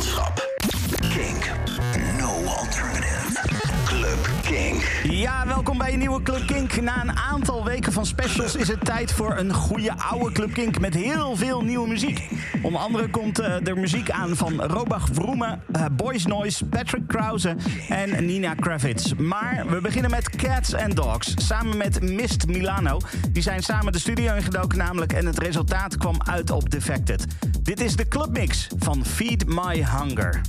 landschap. Kink. No alternative. Club Kink. Ja, welkom bij een nieuwe Club Kink. Na een aantal weken van specials is het tijd voor een goede oude Club Kink met heel veel nieuwe muziek. Onder andere komt uh, er muziek aan van Robach Vroemen, uh, Boys Noise, Patrick Krause en Nina Kravitz. Maar we beginnen met Cats and Dogs, samen met Mist Milano. Die zijn samen de studio ingedoken namelijk en het resultaat kwam uit op Defected. Dit is de clubmix van Feed My Hunger.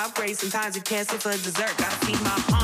Top grade, sometimes you can't sit for dessert. Gotta feed my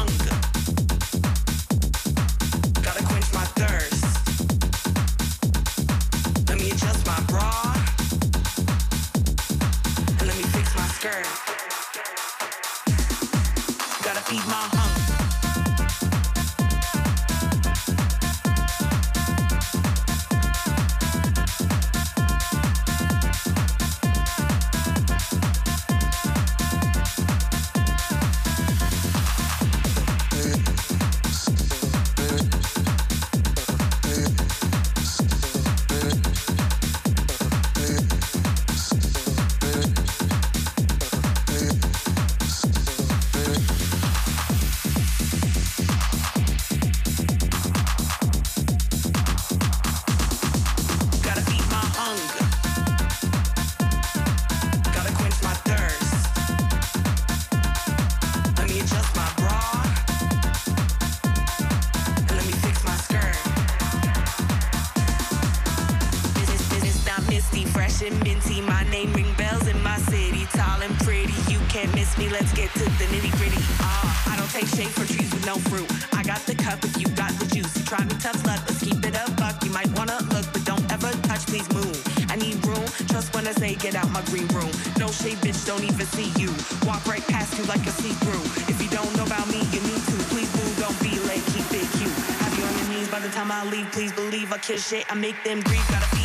shit. I make them grieve. Gotta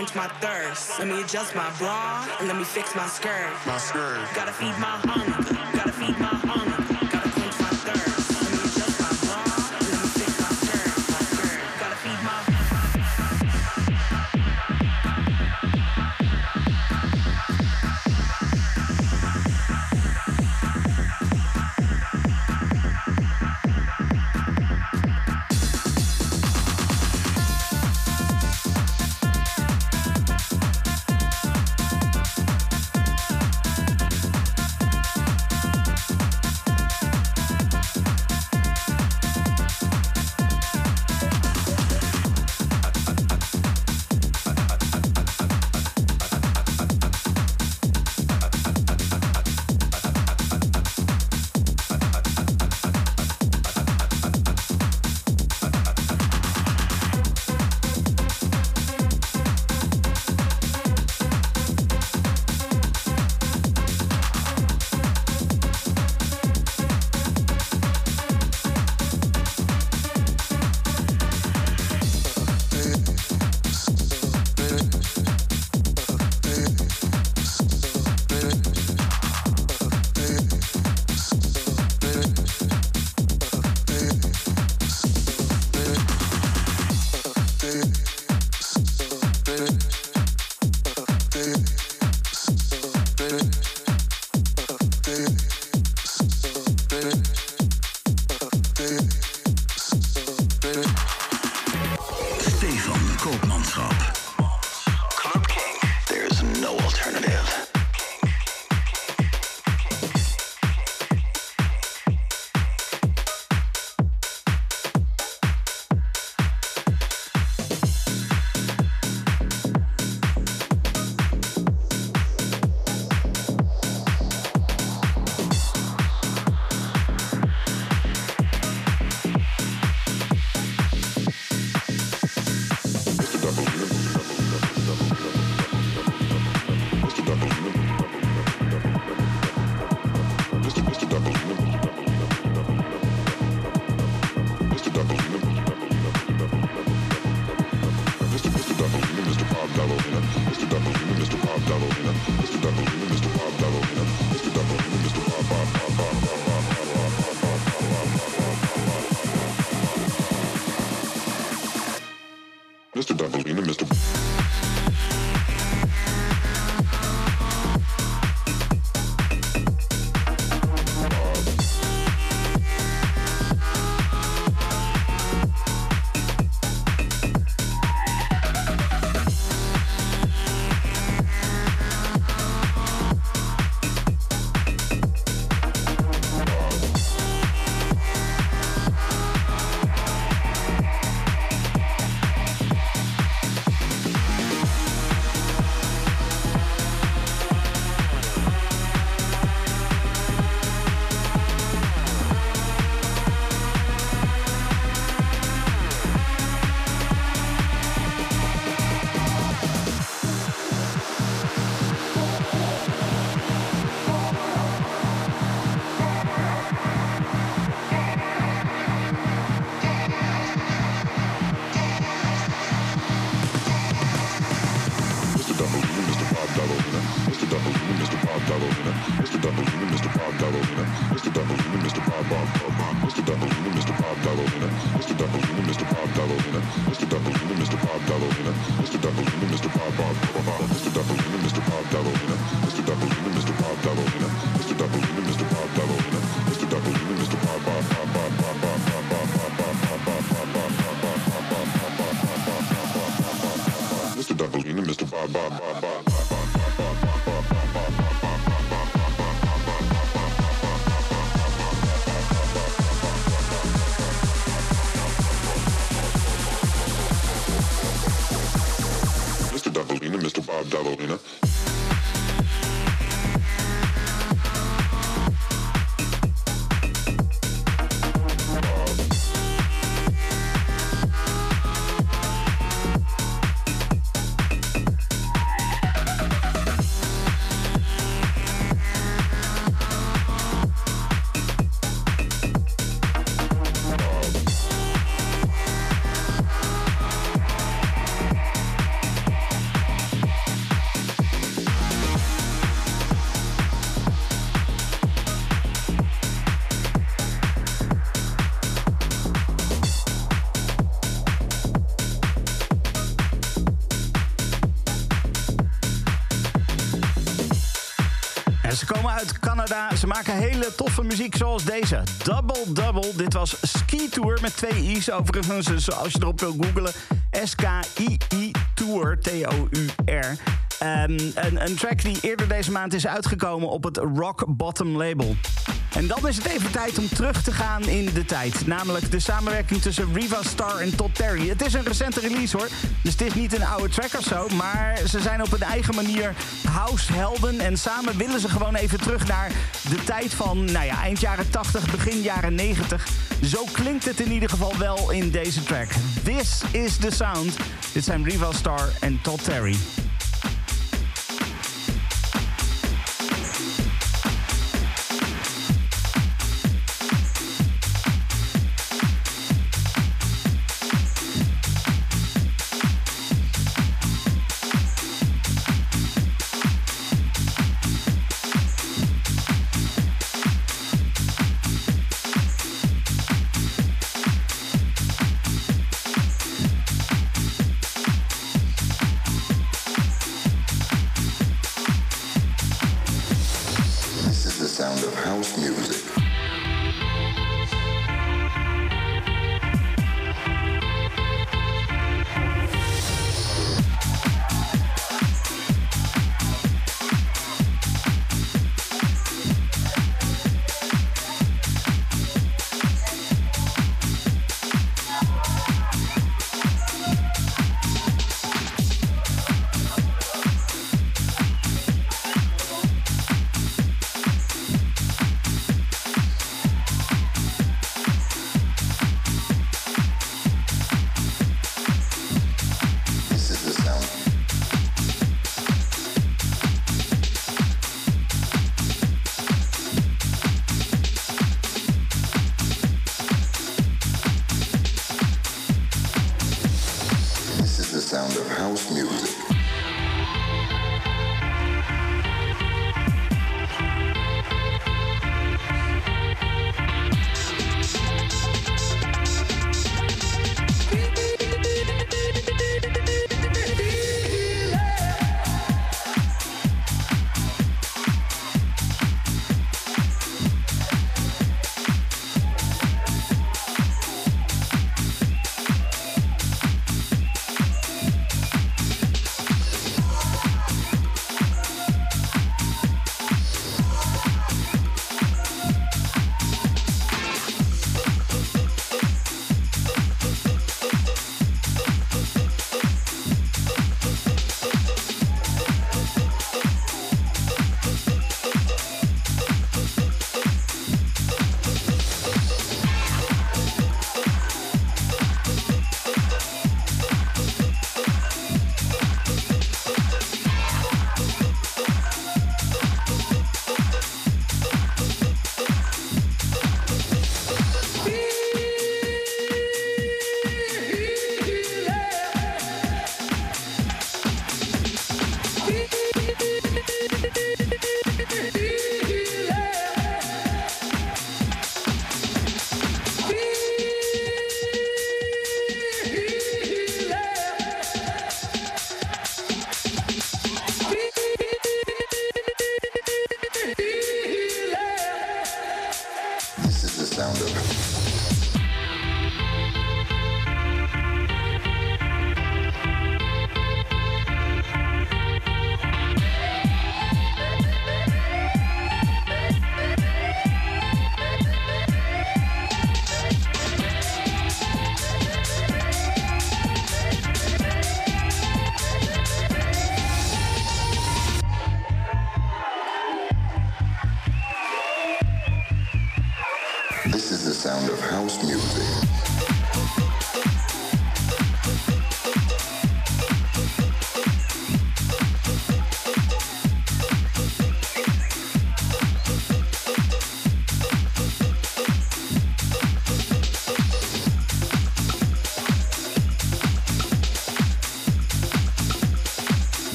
quench my thirst. Let me adjust my bra and let me fix my skirt. My skirt. Gotta feed my hunger. Gotta feed my hunger. Ze maken hele toffe muziek zoals deze. Double Double. Dit was Ski Tour met twee i's overigens. Dus als je erop wil googlen. S-K-I-I Tour. T-O-U-R. Ehm, een, een track die eerder deze maand is uitgekomen op het Rock Bottom label. En dan is het even tijd om terug te gaan in de tijd. Namelijk de samenwerking tussen Riva Star en Todd Terry. Het is een recente release hoor. Dus het is niet een oude track of zo. Maar ze zijn op hun eigen manier househelden. En samen willen ze gewoon even terug naar de tijd van nou ja, eind jaren 80, begin jaren 90. Zo klinkt het in ieder geval wel in deze track. This is the sound. Dit zijn Riva Star en Todd Terry.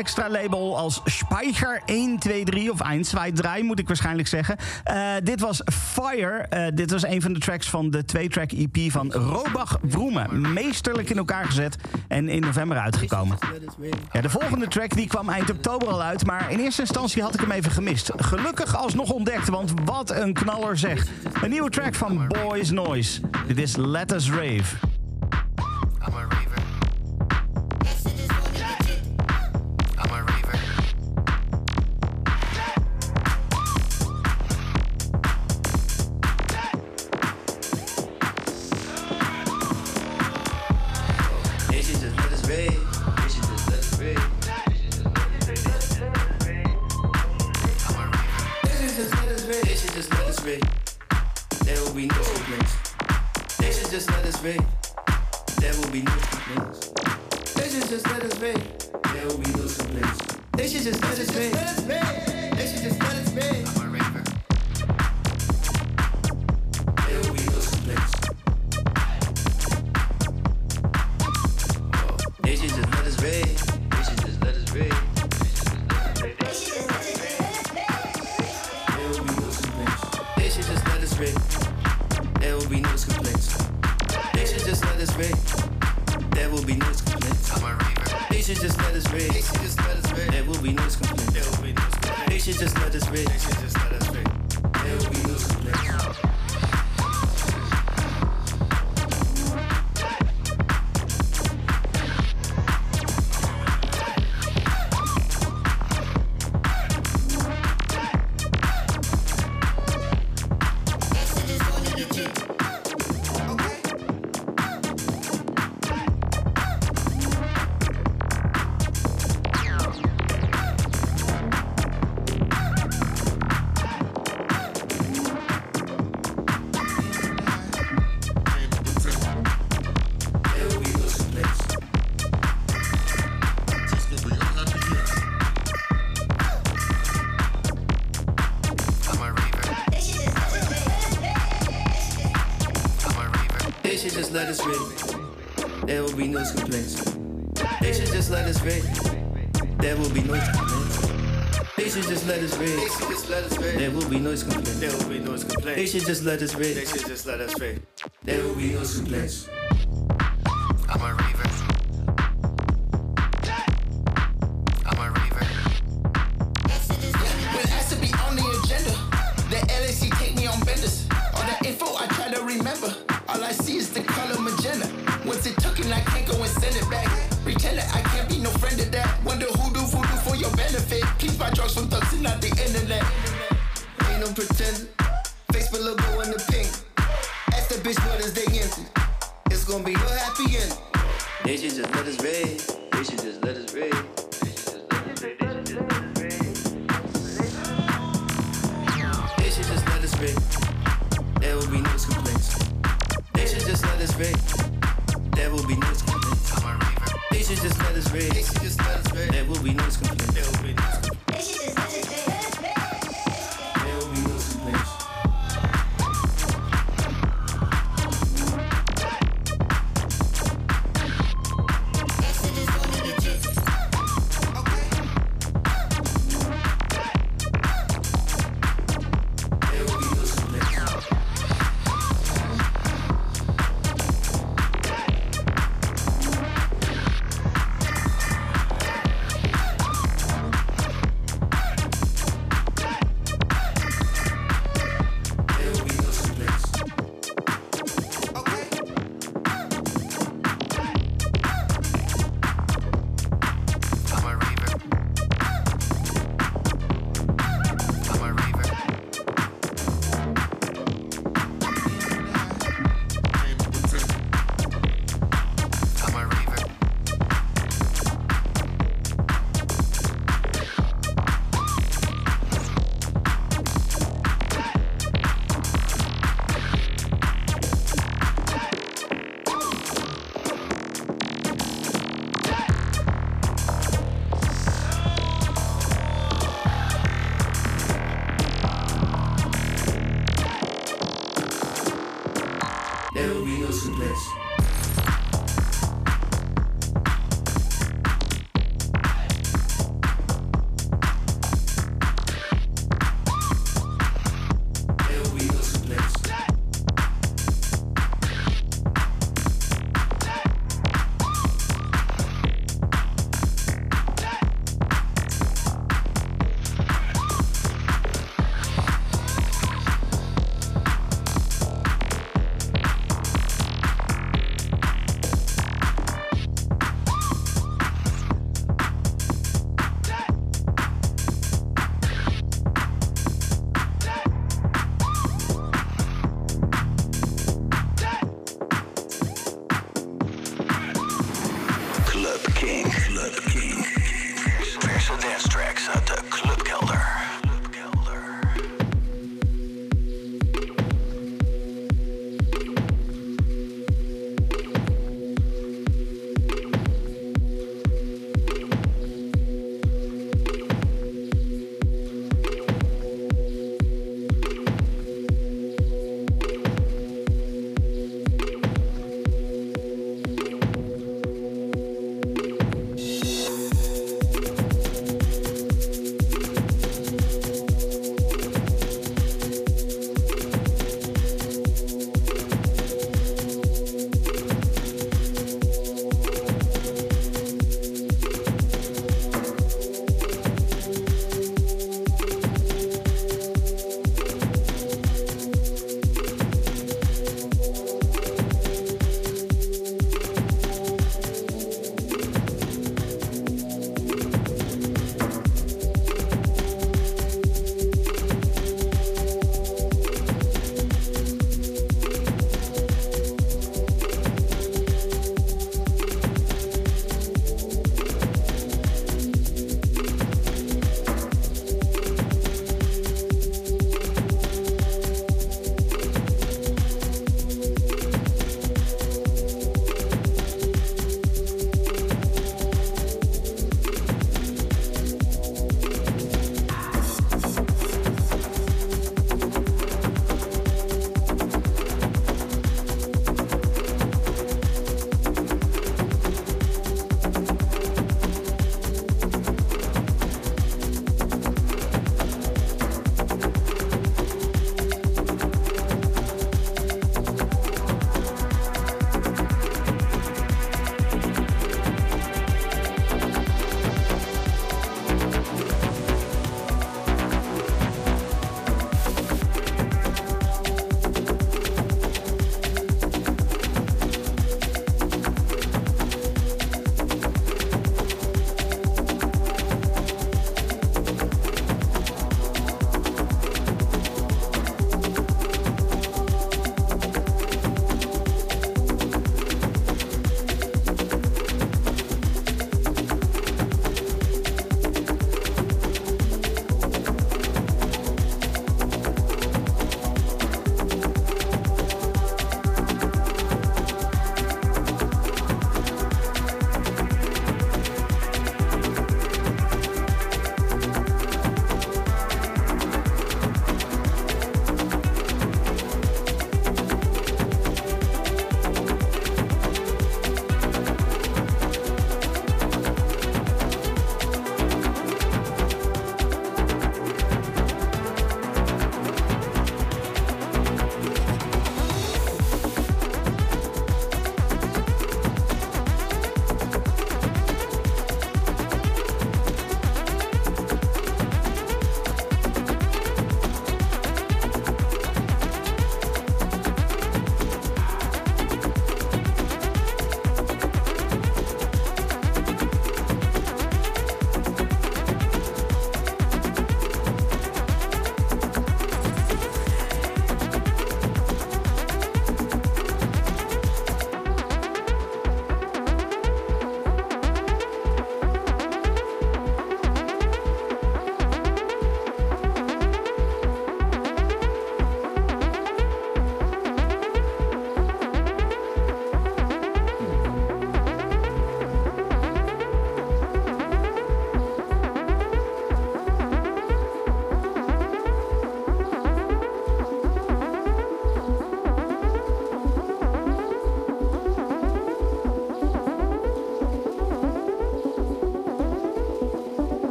extra label als Speicher 3 of 123 moet ik waarschijnlijk zeggen. Eh, dit was Fire. Eh, dit was een van de tracks van de twee-track EP van Robach Broemen. Meesterlijk in elkaar gezet en in november uitgekomen. Ja, de volgende track die kwam eind oktober al uit, maar in eerste instantie had ik hem even gemist. Gelukkig alsnog ontdekt, want wat een knaller zeg. Een nieuwe track van Boys Noise. Dit is Let Us Rave. should just let us be. They should just let us be. They should just let us raid. They should just let us raid. They should just let us raid. There will be no complaints. They should just let us raid. There will be no complaints. They should just let us raid. There will be no complaints.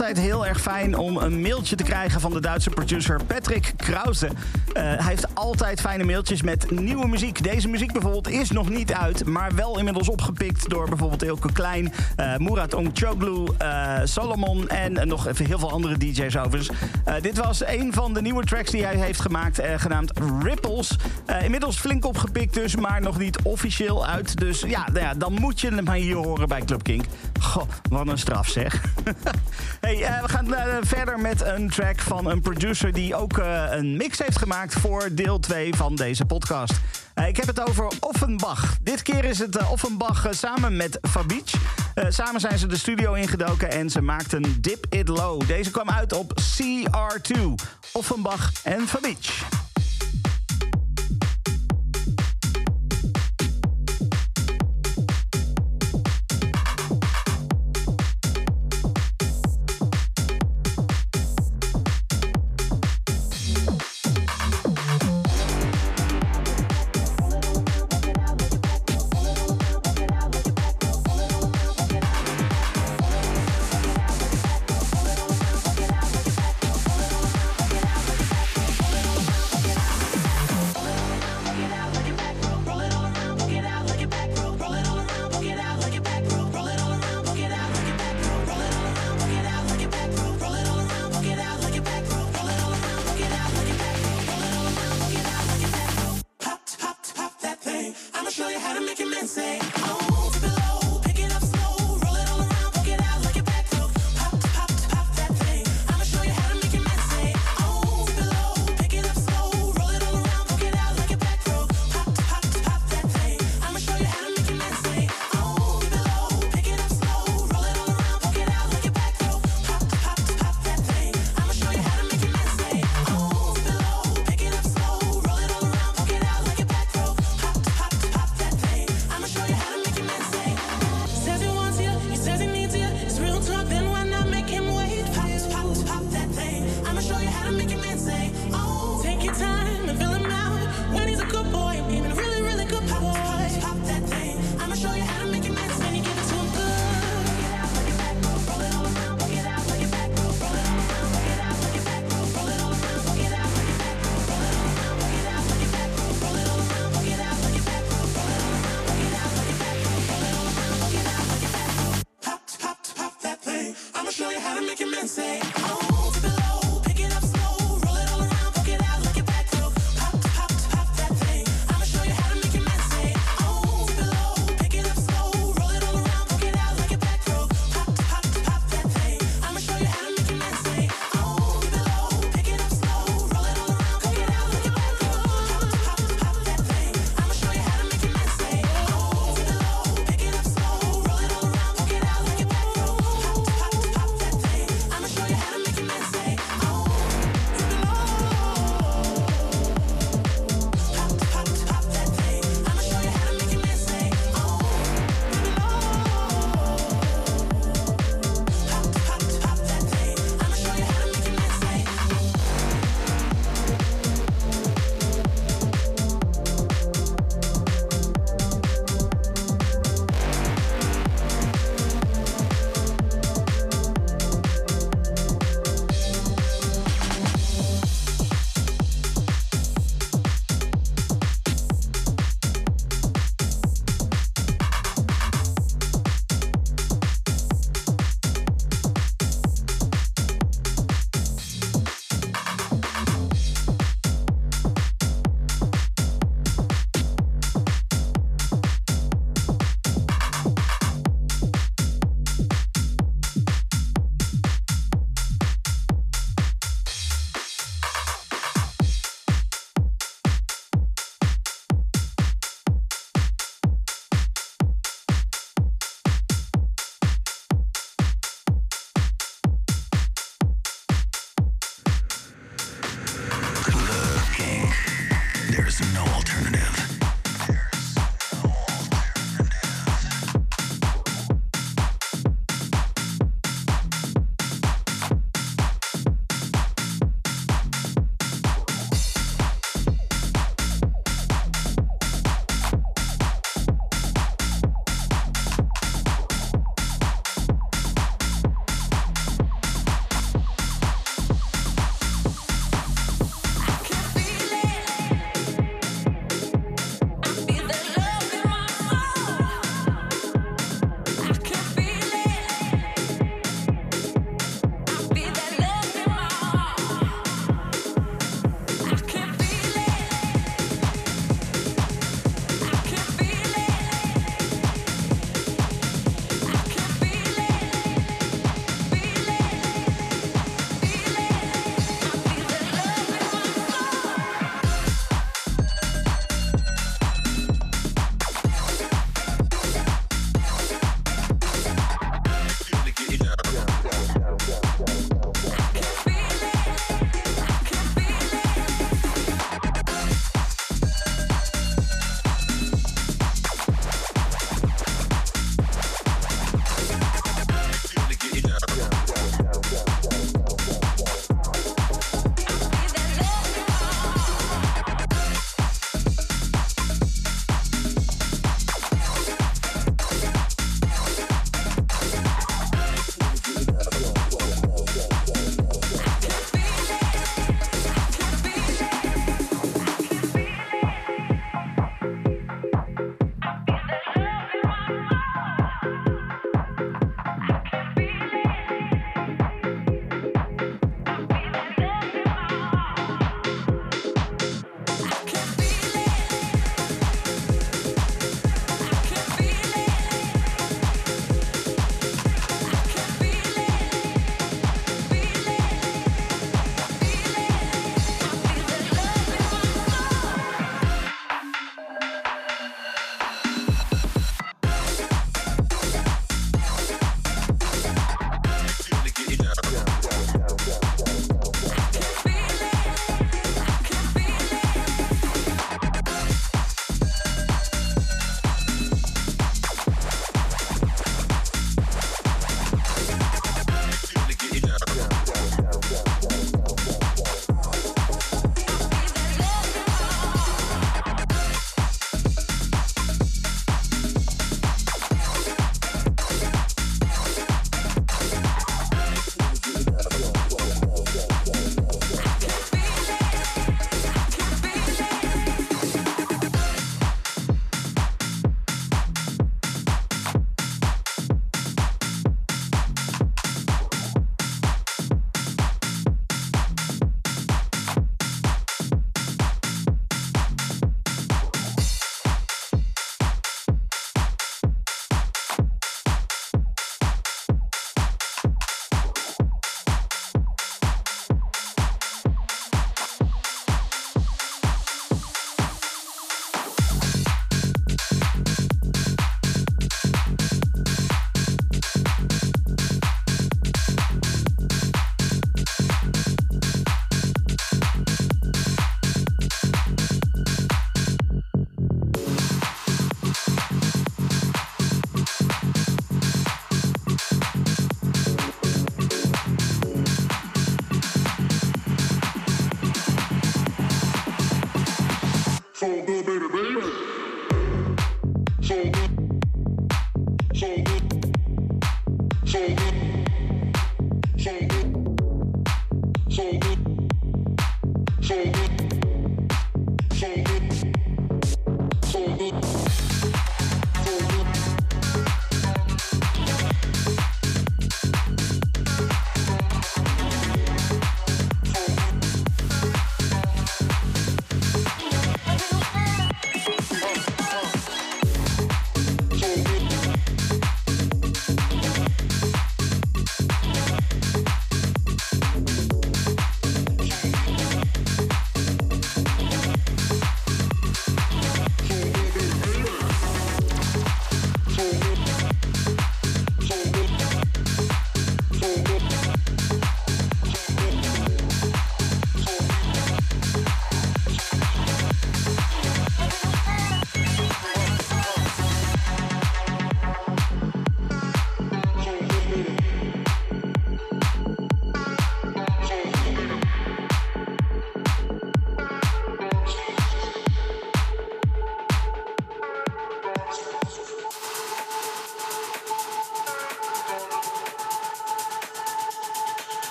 Altijd heel erg fijn om een mailtje te krijgen van de Duitse producer Patrick Krause. Eh, hij heeft altijd fijne mailtjes met nieuwe muziek. Deze muziek bijvoorbeeld is nog niet uit, maar wel inmiddels opgepikt door bijvoorbeeld Ilke Klein, uh, Murat Ongchoglu, uh, Solomon en nog even heel veel andere DJ's overigens. dit was een van de nieuwe tracks die hij heeft gemaakt, genaamd Ripples. inmiddels flink opgepikt dus, maar nog niet officieel uit. Dus ja, nou ja, dan moet je hem hier horen bij Club Kink. Goh, wat een straf zeg. hey, uh, we gaan uh, verder met een track van een producer die ook uh, een mix heeft gemaakt voor deel 2 van deze podcast. ik heb het over Offenbach. Dit keer is het Offenbach samen met Fabic. samen zijn ze de studio ingedoken en ze maakten Dip It Low. Deze kwam uit op CR2. Offenbach en Fabic.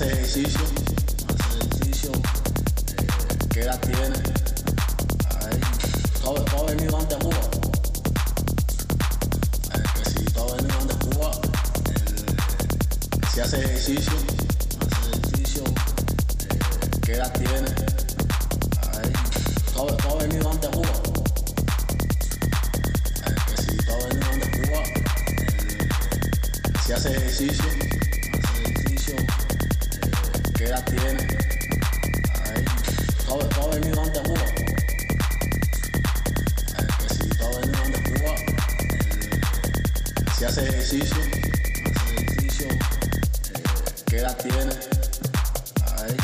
hace ejercicio, hace ejercicio, eh, qué edad tiene. Ay, todo, todo venido antes de Cuba. Eh, que si todo venido antes de Cuba, eh, si hace ejercicio, hace ejercicio, eh, qué edad tiene. Ay, todo, todo venido antes de Cuba. Eh, que si todo venido antes de Cuba, eh, si hace ejercicio, edad tiene. Ay, todo, todo venido antes de Cuba. Ay, pues si todo venido antes de Cuba, eh, si hace ejercicio, hace ejercicio, eh, qué edad tiene. Ay,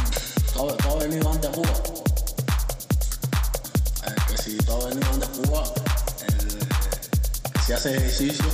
todo, todo venido antes de Cuba. Ay, pues si todo venido antes de Cuba, eh, pues si eh, hace ejercicio,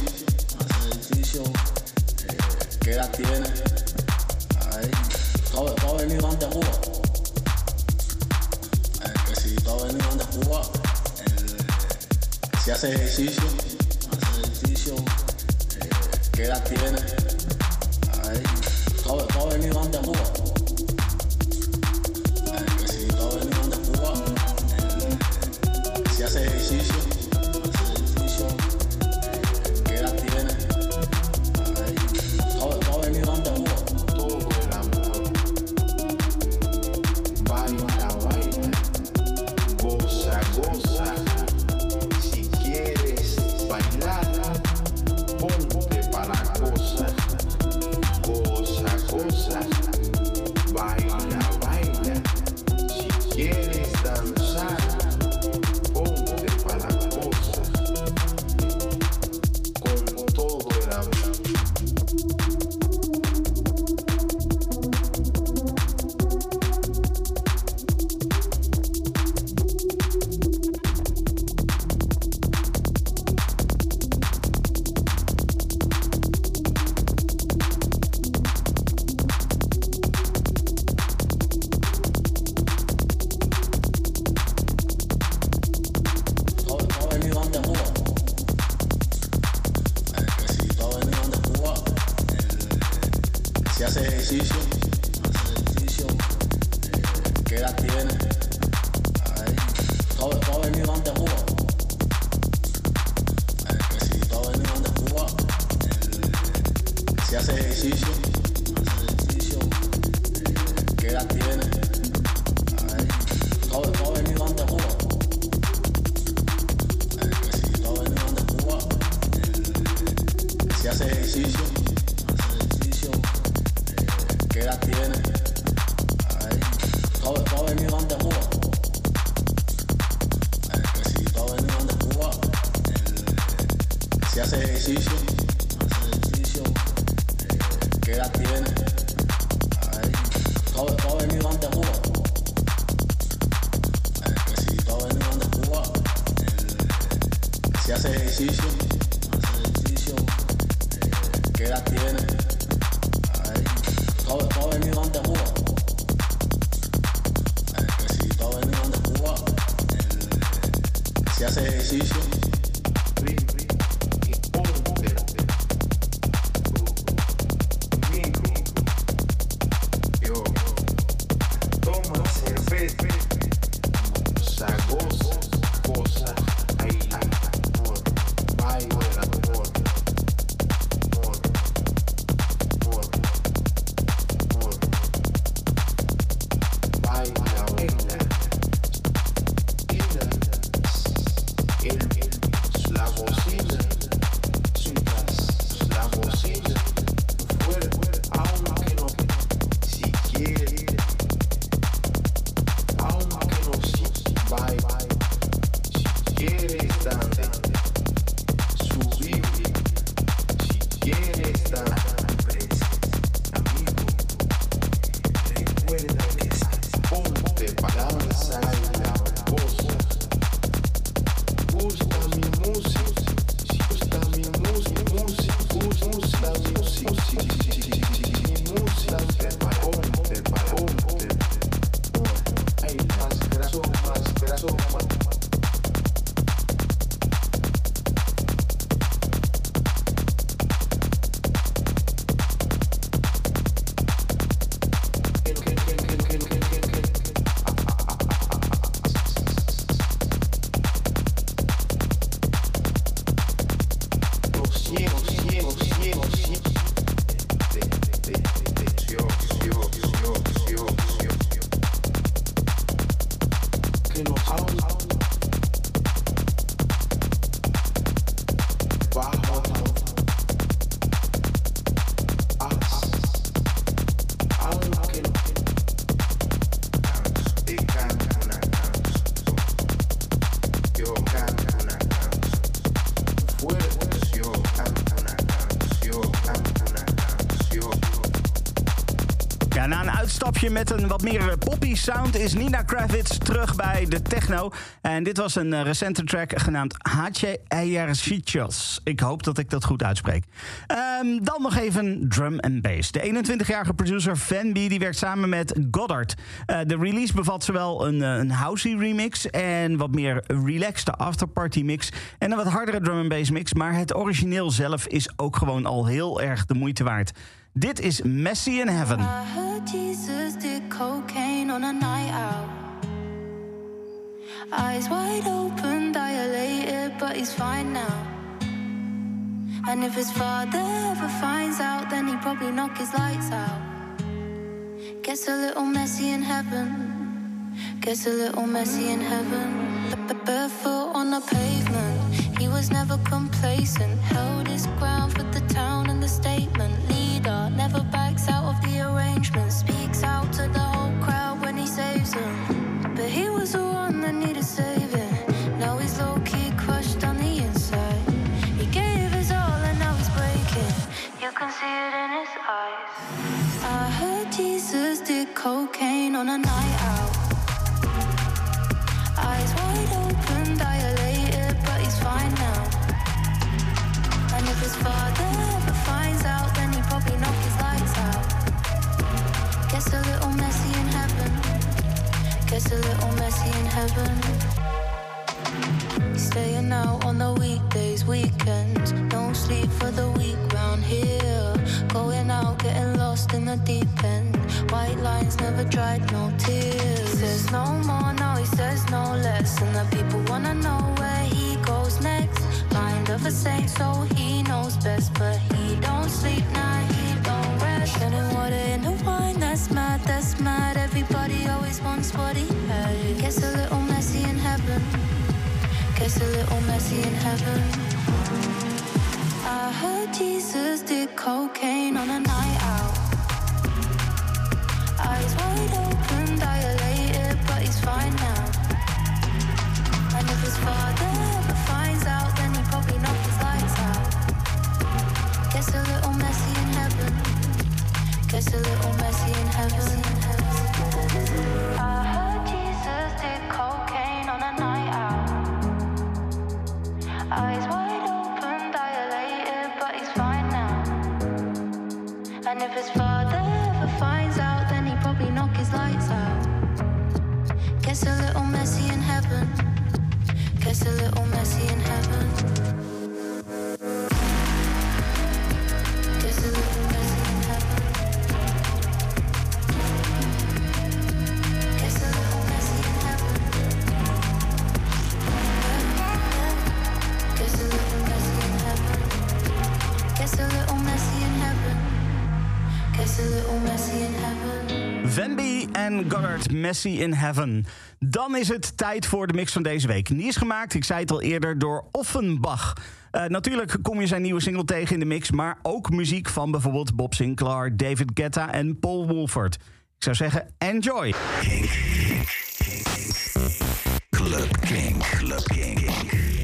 met een wat meer poppy sound is Nina Kravitz terug bij de techno. En dit was een eh, recente track genaamd Hache Ejercichos. Ik hoop dat ik dat goed uitspreek. Ehm, dan nog even drum and bass. De 21-jarige producer Van B die werkt samen met Goddard. Eh, de release bevat zowel een, eh, een housey remix en wat meer relaxed afterparty mix en een wat hardere drum and bass mix. Maar het origineel zelf is ook gewoon al heel erg de moeite waard. Dit is Messy in Heaven. If his father ever finds out, then he'd probably knock his lights out. Gets a little messy in heaven. Gets a little messy in heaven. Barefoot on the pavement. He was never complacent. Held his ground for the town and the statement. On a night out. Eyes wide open, dilated, but he's fine now. And if his father ever finds out, then he probably knock his lights out. Gets a little messy in heaven. Gets a little messy in heaven. Staying out on the weekdays, weekends. No sleep for the week round here. Going out, getting lost in the deep end. White lines never dried, no tears. He says no more, no, he says no less. And the people wanna know where he goes next. Mind of a saint, so he knows best. But he don't sleep, nah, he don't rest. Turning water into wine, that's mad, that's mad. Everybody always wants what he had. Gets a little messy in heaven. Gets a little messy in heaven. I heard Jesus did cocaine on a night out. Gets a little messy in heaven. Venby en Goddard, Messi in Heaven. Dan is het tijd voor de mix van deze week. Die is gemaakt, ik zei het al eerder, door Offenbach. Eh, natuurlijk kom je zijn nieuwe single tegen in de mix... maar ook muziek van bijvoorbeeld Bob Sinclair, David Guetta en Paul Wolford. Ik zou zeggen, enjoy. Club King. Club King.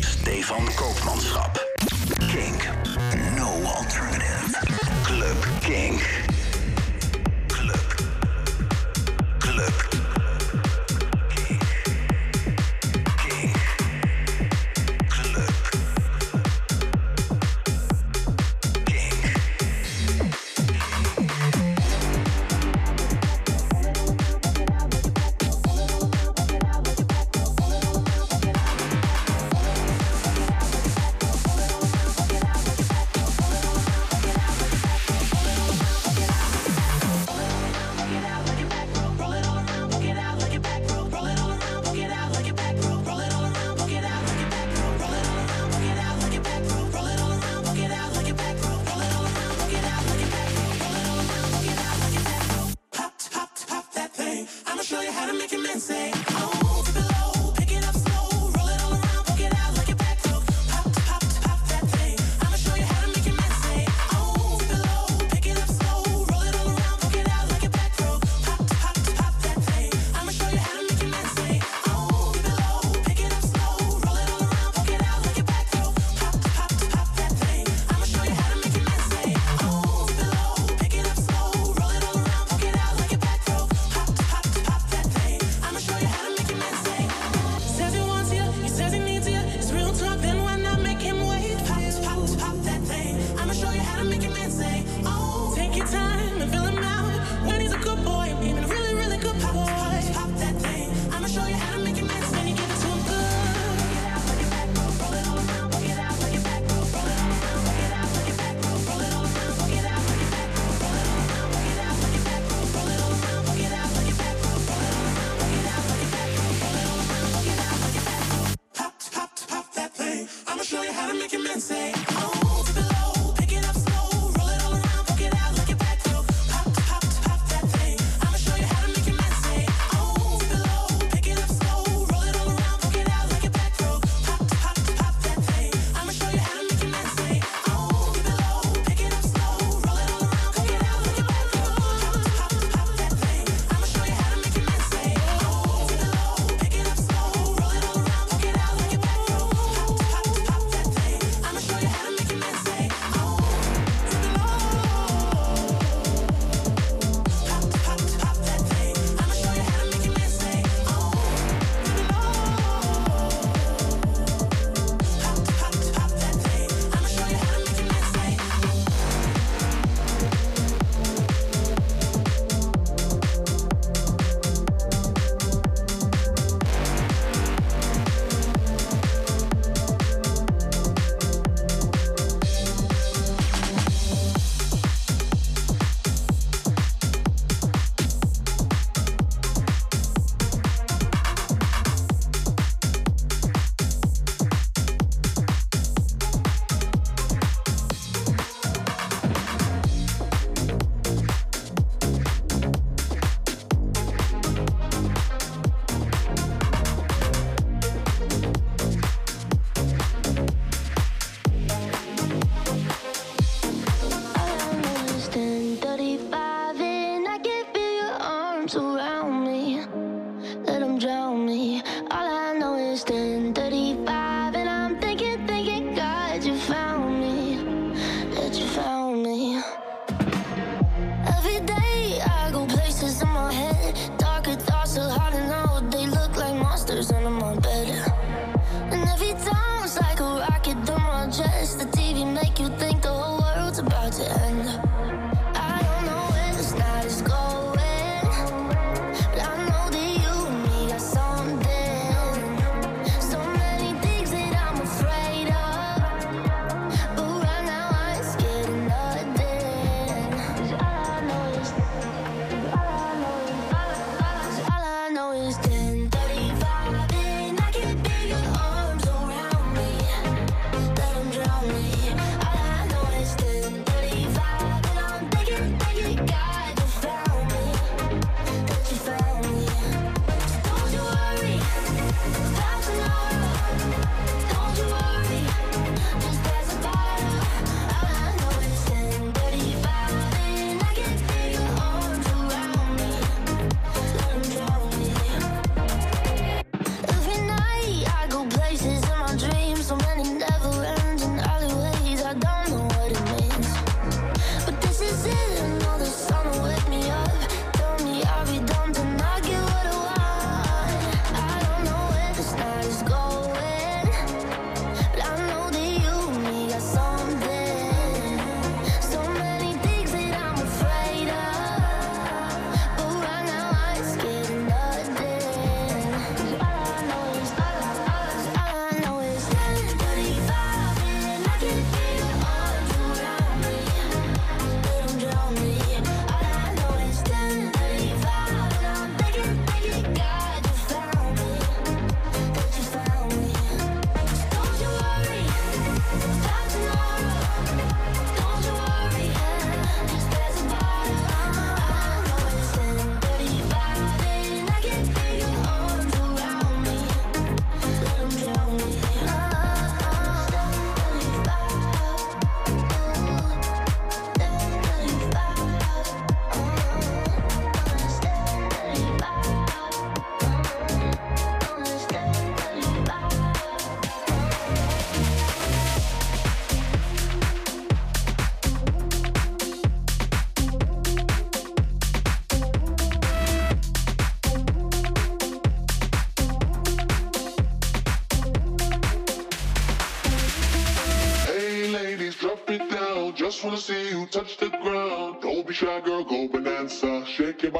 Stefan Koopmanschap. King. No alternative. Club King.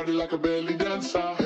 body like a belly dancer.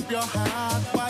up your heart,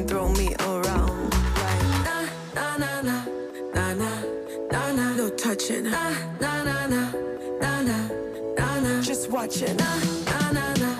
and throw me around. Nah, nah, nah, nah, nah, nah, nah. No touching. Nah, nah, nah, nah, nah, nah, nah. Just watching. Nah, nah, nah.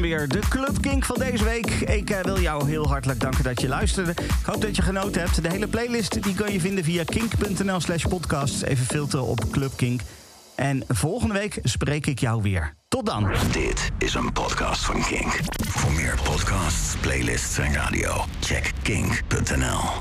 weer, de Club Kink van deze week. Ik eh, wil jou heel hartelijk danken dat je luisterde. Ik hoop dat je genoten hebt. De hele playlist die kan je vinden via kink.nl slash podcast. Even filteren op Club Kink. En volgende week spreek ik jou weer. Tot dan. Dit is een podcast van Kink. Voor meer podcasts, playlists en radio, check kink.nl.